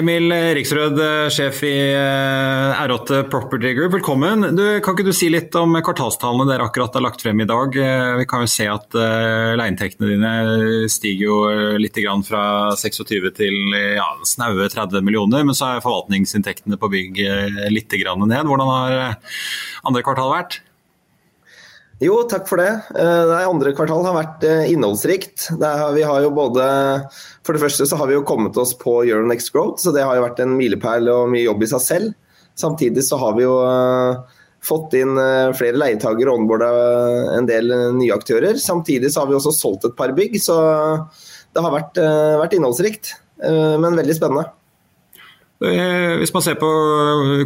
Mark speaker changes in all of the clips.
Speaker 1: Emil Riksrød, sjef i eh, R8 Property Group, velkommen. Du, kan ikke du si litt om kvartalstallene dere akkurat har lagt frem i dag? Eh, vi kan jo se at leieinntektene dine stiger jo litt fra 26 til ja, snaue 30 millioner, men så er forvaltningsinntektene på bygg litt ned. Hvordan har andre kvartal vært?
Speaker 2: Jo, takk for det. Eh, det andre kvartal har vært eh, innholdsrikt. Er, vi har jo både, for det første så har vi jo kommet oss på Euronex Growth, så det har jo vært en milepæl og mye jobb i seg selv. Samtidig så har vi jo eh, fått inn flere leietagere og onboarda en del nye aktører. Samtidig så har vi også solgt et par bygg, så det har vært, vært innholdsrikt. Men veldig spennende.
Speaker 1: Eh, hvis man ser på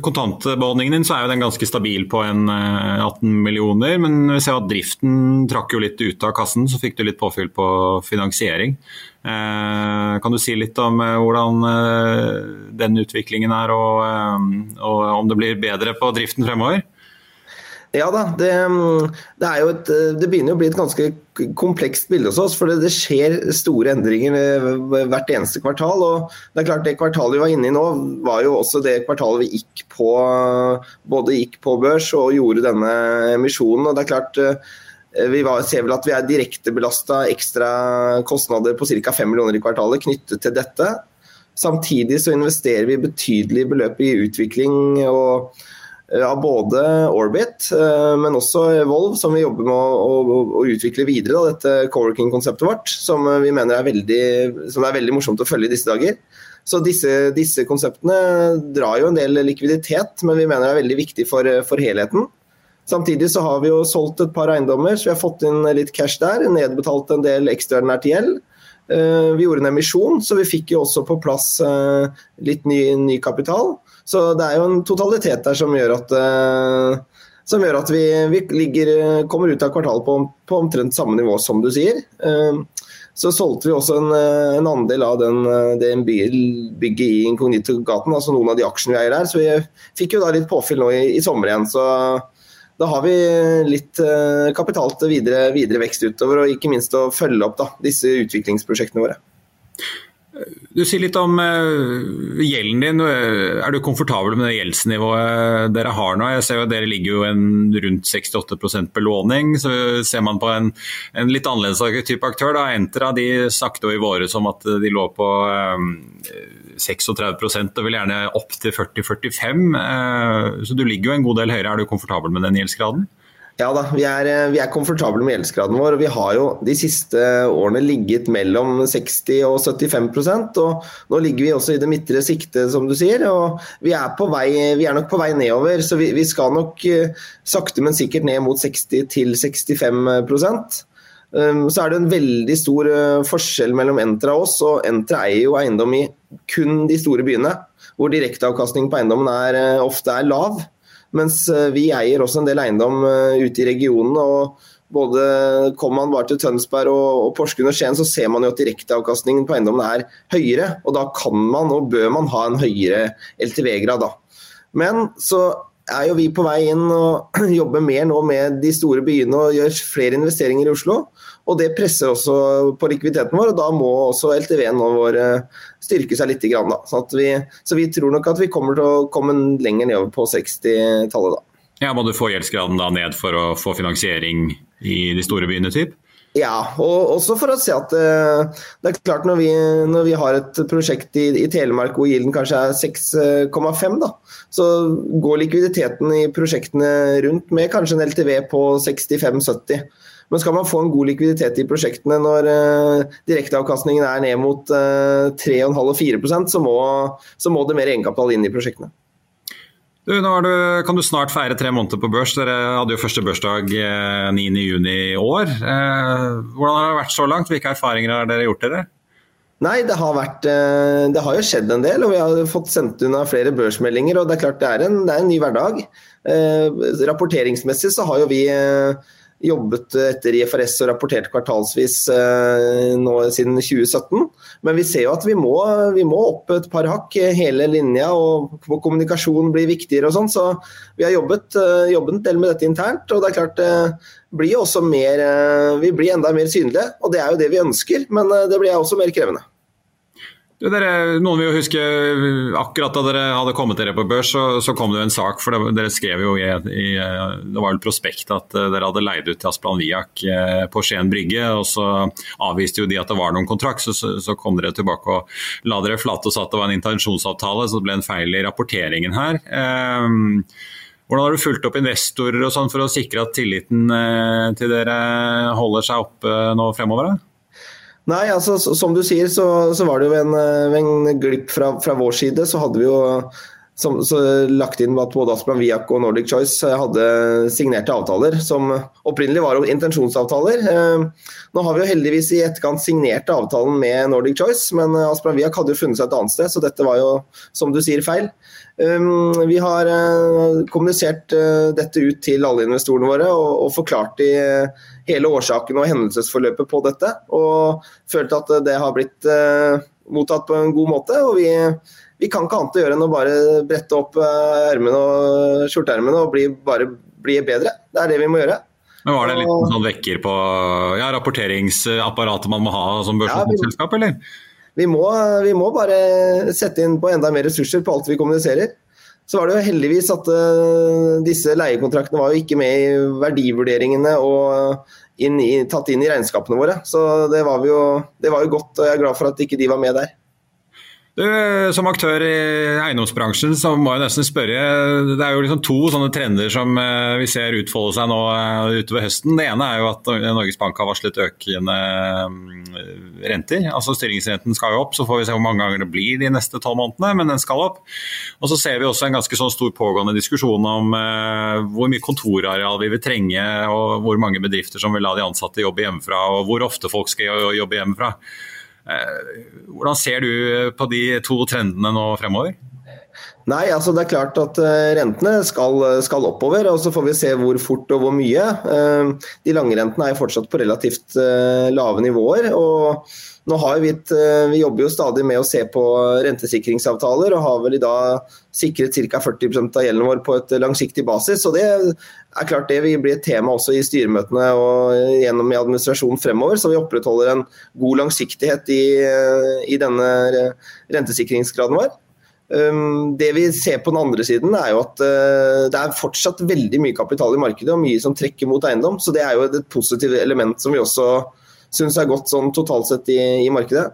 Speaker 1: kontantbeholdningen din, så er jo den ganske stabil på en 18 eh, millioner. Men vi ser at driften trakk jo litt ut av kassen, så fikk du litt påfyll på finansiering. Eh, kan du si litt om hvordan den utviklingen er, og, og om det blir bedre på driften fremover?
Speaker 2: Ja da, det, det, et, det, begynner å bli et ganske komplekst bilde hos oss. For det, det, skjer store endringer hvert eneste kvartal. og Det er klart det kvartalet vi var inne i nå, var jo også det kvartalet vi gikk på, både gikk på børs og gjorde denne emisjonen. og det er klart vi var, ser vel at vi er direkte belasta ekstra kostnader på ca. 5 millioner i kvartalet knyttet til dette. Samtidig så investerer vi betydelige beløp i utvikling. og Eh, av både Orbit, eh, men også Evolve, som vi jobber med å, å, å utvikle videre. Da, dette co-working-konseptet vårt, som vi mener er veldig, som er veldig morsomt å følge i disse dager. Så disse, disse, konseptene drar jo en del likviditet, men vi mener det er veldig viktig for, for, helheten. Samtidig så har vi jo solgt et par eiendommer, så vi har fått inn litt cash der. Nedbetalt en del ekstraordinært gjeld. Eh, vi gjorde en emisjon, så vi fikk jo også på plass litt ny, ny kapital. Så det er jo en totalitet der som gjør at, uh, som gjør at vi, vi ligger, kommer ut av kvartalet på, på, omtrent samme nivå som du sier. Uh, så solgte vi også en, en andel av den, den bygget i Inkognito-gaten, altså noen av de aksjene vi eier der. Så vi fikk jo da litt påfyll nå i, i sommer igjen. Så da har vi litt kapital til videre, videre, vekst utover, og ikke minst å følge opp da, disse utviklingsprosjektene våre.
Speaker 1: Du sier litt om uh, gjelden din. Er du komfortabel med det gjeldsnivået dere har nå? Jeg ser jo at Dere ligger jo en rundt 68% belåning. Så ser man på en, en litt annerledes type aktør. da, Entra de snakket jo i våre som at de lå på um, eh, 36 og vil gjerne opp til 40-45. Uh, så du ligger jo en god del høyere. Er du komfortabel med den gjeldsgraden?
Speaker 2: Ja da, vi er, eh, vi er komfortable med gjeldsgraden vår. og Vi har jo de siste årene ligget mellom 60 og 75% og Nå ligger vi også i det midtre siktet, som du sier. og Vi er, vei, vi er nok på vei nedover, så vi, vi, skal nok eh, sakte, men sikkert ned mot 60 til 65 um, så er det en veldig stor eh, forskjell mellom Entra og oss. og Entra eier jo eiendom i kun de store byene, hvor direkteavkastningen på eiendommen er, ofte er lav. Mens eh, vi eier også en del eiendom eh, ute i regionen. og både Kommer man bare til Tønsberg og, Porsgrunn og Skien, så ser man jo at direkteavkastningen på eiendommen er høyere. og Da kan man og bør man ha en høyere LTV-grad. Men så er jo vi på vei inn og jobber mer nå med de store byene og gjør flere investeringer i Oslo. Og Det presser også på likviditeten vår, og da må også LTV-en vår eh, styrke seg litt. Grann, så, vi, så, vi, tror nok at vi kommer til å komme lenger nedover på 60-tallet da.
Speaker 1: Ja, Må du få gjeldsgraden da ned for å få finansiering i de store byene? typ?
Speaker 2: Ja, og også for å se at uh, det er klart når vi, når vi har et prosjekt i, i, Telemark hvor gilden kanskje er 6,5, da, så går likviditeten i prosjektene rundt med kanskje en LTV på 65-70. Men skal man få en god likviditet i prosjektene når uh, direkteavkastningen er ned mot uh, 3,5-4 så, så må det mer egenkapital inn i prosjektene.
Speaker 1: Du, nå du, kan du snart feire tre måneder på børs. Dere hadde jo første børsdag 9.6 eh, i år. Eh, hvordan har det vært så langt? Hvilke erfaringer har dere gjort dere?
Speaker 2: Nei, det har, vært, eh, det har jo skjedd en del, og vi har fått sendt unna flere børsmeldinger. og Det er klart det er en, det er en ny hverdag. Rapporteringsmessig så har jo vi jobbet etter IFRS og rapportert kvartalsvis eh, nå siden 2017. Men vi ser jo at vi må, vi må opp et par hakk hele linja, og kommunikasjon blir viktigere og sånn. Så vi har jobbet, eh, jobbet, en del med dette internt. Og det er klart det blir også mer Vi blir enda mer synlige, og det er jo det vi ønsker, men det blir også mer krevende.
Speaker 1: Dere, noen vil jo huske akkurat da dere hadde kommet dere på børs, så, så kom det jo en sak. for Dere skrev jo i, i det var vel prospekt at eh, dere hadde leid ut til Asplan Viak eh, på Skien brygge. og Så avviste jo de at det var noen kontrakt, så, så, så, kom dere tilbake og la dere flate og sa at det var en intensjonsavtale. Så det ble en feil i rapporteringen her. Um, hvordan har du fulgt opp investorer og sånn for å sikre at tilliten til dere holder seg oppe nå fremover? Da?
Speaker 2: Nei, altså som du sier, så, så var det jo en, eh, en glipp fra, fra, vår side. Så hadde vi jo som, lagt inn at både Asplan Viak og Nordic Choice eh, hadde signerte avtaler som opprinnelig var intensjonsavtaler. Eh, nå har vi jo heldigvis i etterkant signert avtalen med Nordic Choice, men Asplan Viak hadde jo funnet seg et annet sted, så dette var jo, som du sier, feil. Vi har kommunisert dette ut til alle investorene våre og, forklart de hele årsaken og hendelsesforløpet på dette. Og følt at det har blitt eh, mottatt på en god måte. og vi, vi kan ikke annet å gjøre enn å bare brette opp eh, ermene og skjorteermene og bli, bare bli bedre. Det er det vi må gjøre.
Speaker 1: Men Var det en liten sånn vekker på ja, rapporteringsapparatet man må ha som børsselskap, ja, eller?
Speaker 2: Vi må, vi må, bare sette inn på enda mer ressurser på alt vi kommuniserer. Så var det jo heldigvis at uh, disse leiekontraktene var jo ikke med i verdivurderingene og inn i, tatt inn i regnskapene våre. Så det var, jo, det var jo godt, og jeg er glad for at ikke de var med der.
Speaker 1: Du, som aktør i eiendomsbransjen så må jeg nesten spørre. Det er jo liksom to sånne trender som eh, vi ser utfolde seg nå eh, utover høsten. Det ene er jo at Norges Bank har varslet økende mm, renter. Altså Styringsrenten skal jo opp, så får vi se hvor mange ganger det blir de neste tolv månedene, men den skal opp. Og så ser vi også en ganske sånn stor pågående diskusjon om hvor mye kontorareal vi vil trenge, og hvor mange bedrifter som vil la de ansatte jobbe hjemmefra, og hvor ofte folk skal jobbe hjemmefra. Eh, hvordan ser du på de to trendene nå fremover?
Speaker 2: Nei, altså det er klart at eh, rentene skal, skal, oppover, og så får vi se hvor fort og hvor mye. Eh, de lange rentene er fortsatt på relativt lave nivåer. og nå har vi, et, vi jobber jo stadig med å se på rentesikringsavtaler, og har vel i dag sikret ca. 40 av gjelden vår på et langsiktig basis. og Det er klart det vil bli et tema også i styremøtene og gjennom i administrasjonen fremover, så vi opprettholder en god langsiktighet i, i denne rentesikringsgraden vår. Um, det vi ser på den andre siden, er jo at uh, det er fortsatt veldig mye kapital i markedet og mye som trekker mot eiendom. Så det er jo et positivt element som vi også syns er godt sånn totalt sett i, i markedet.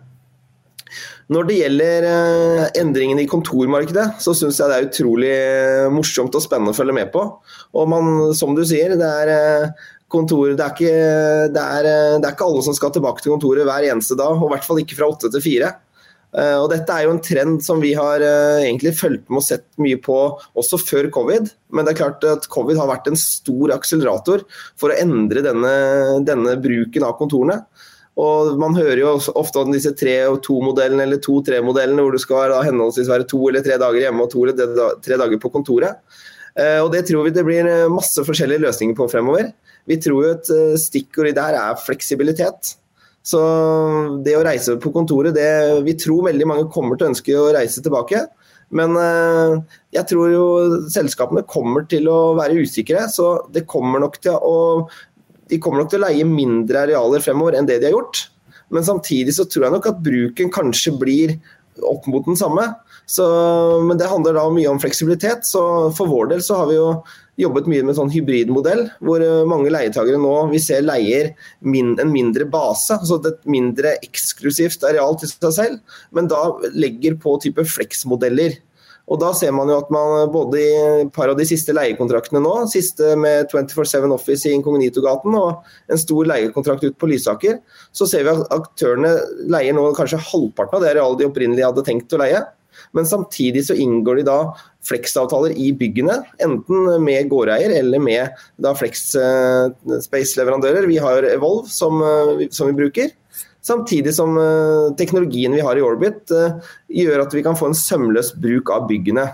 Speaker 2: Når det gjelder uh, endringene i kontormarkedet, så syns jeg det er utrolig morsomt og spennende å følge med på. Og man, som du sier, det er uh, kontor, det er, ikke, det, er, det er, ikke, alle som skal tilbake til kontoret hver eneste dag, og i hvert fall ikke fra åtte til fire. Eh, og dette er jo en trend som vi har uh, egentlig fulgt med og sett mye på også før covid. Men det er klart at covid har vært en stor akselerator for å endre denne, denne bruken av kontorene. Og Man hører jo ofte om disse tre og to-modellene eller to-tre-modellene, hvor du skal da henholdsvis være to eller tre dager hjemme og to eller tre dager på kontoret. Uh, og Det tror vi det blir masse forskjellige løsninger på fremover. Vi tror jo et stikkord i det her er fleksibilitet. Så det å reise på kontoret, det, vi tror veldig mange kommer til å ønske å reise tilbake. Men eh, jeg tror jo selskapene kommer til å være usikre, så det kommer nok til å, de kommer nok til å leie mindre arealer fremover enn det de har gjort. Men samtidig så tror jeg nok at bruken kanskje blir opp mot den samme. Så, men det handler da mye om fleksibilitet. Så for vår del så har vi jo jobbet mye med en sånn hybridmodell, hvor eh, mange leietagere nå vi ser leier min, en mindre base, altså et mindre eksklusivt areal til seg selv, men da legger på type fleksmodeller. Og Da ser man jo at man både i et par av de siste leiekontraktene nå, siste med 24-7 Office i Inkognito-gaten og en stor leiekontrakt ut på Lysaker, så ser vi at aktørene leier nå kanskje halvparten av det arealet de opprinnelig hadde tenkt å leie. Men samtidig så inngår de da fleksavtaler i byggene, enten med gårdeier eller med da flex eh, space-leverandører. Vi har Evolve som, eh, som, vi bruker. Samtidig som eh, teknologien vi har i Orbit gjør at vi kan få en sømløs bruk av byggene.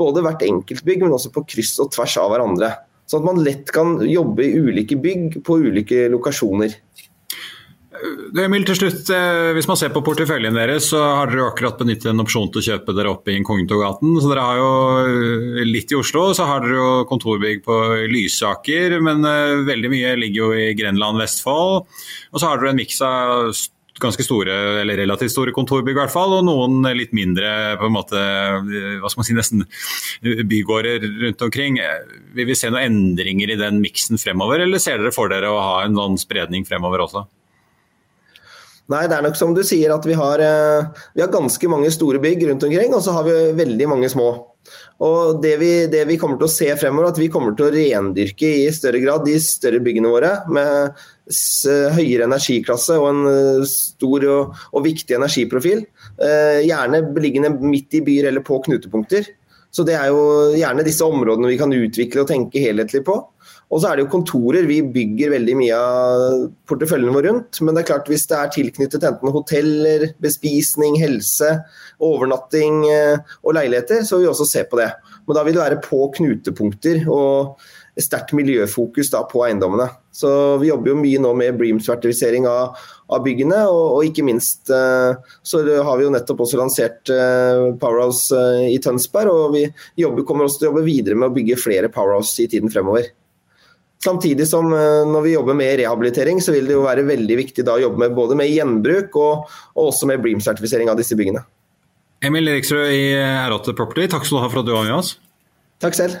Speaker 2: Både hvert enkelt bygg, men også på kryss og tvers av hverandre. Sånn at man lett kan jobbe i ulike bygg på ulike lokasjoner.
Speaker 1: Emil, til slutt, eh, Hvis man ser på porteføljen deres, så har dere akkurat benyttet en opsjon til å kjøpe dere opp i Inkognitogaten. Så dere har jo eh, litt i Oslo, så har dere jo kontorbygg på Lysaker. Men eh, veldig mye ligger jo i Grenland, Vestfold. Og så har dere en miks av ganske store, eller relativt store kontorbygg i hvert fall, og noen litt mindre på en måte, hva skal man si, nesten bygårder rundt omkring. Vil vi se noen endringer i den miksen fremover, eller ser dere for dere å ha en sånn spredning fremover også?
Speaker 2: Nei, det er nok som du sier at vi har, eh, vi har ganske mange store bygg rundt omkring, og så har vi veldig mange små. Og det vi, det vi, kommer til å se fremover, at vi kommer til å rendyrke i større grad de større byggene våre med høyere energiklasse og en eh, stor og, og viktig energiprofil. Eh, gjerne beliggende midt i byer eller på knutepunkter. Så det er jo gjerne disse områdene vi kan utvikle og tenke helhetlig på. Og så er det jo kontorer. Vi bygger veldig mye av porteføljen vår rundt. Men det er klart hvis det er tilknyttet enten hoteller, bespisning, helse, overnatting eh, og leiligheter, så vil vi også se på det. Men da vil det være på knutepunkter og sterkt miljøfokus da på eiendommene. Så vi jobber jo mye nå med Breams-vertifisering av, av, byggene, og, og, ikke minst uh, så har vi jo nettopp også lansert uh, Powerhouse i Tønsberg, og vi jobber, kommer også til å jobbe videre med å bygge flere Powerhouse i tiden fremover. Samtidig som eh, når vi jobber med rehabilitering, så vil det jo være veldig viktig da å jobbe med både med gjenbruk og, og også med Bream-sertifisering av disse byggene.
Speaker 1: Emil Eriksrød i R8 Property, takk skal du ha for at du var med oss.
Speaker 2: Takk selv.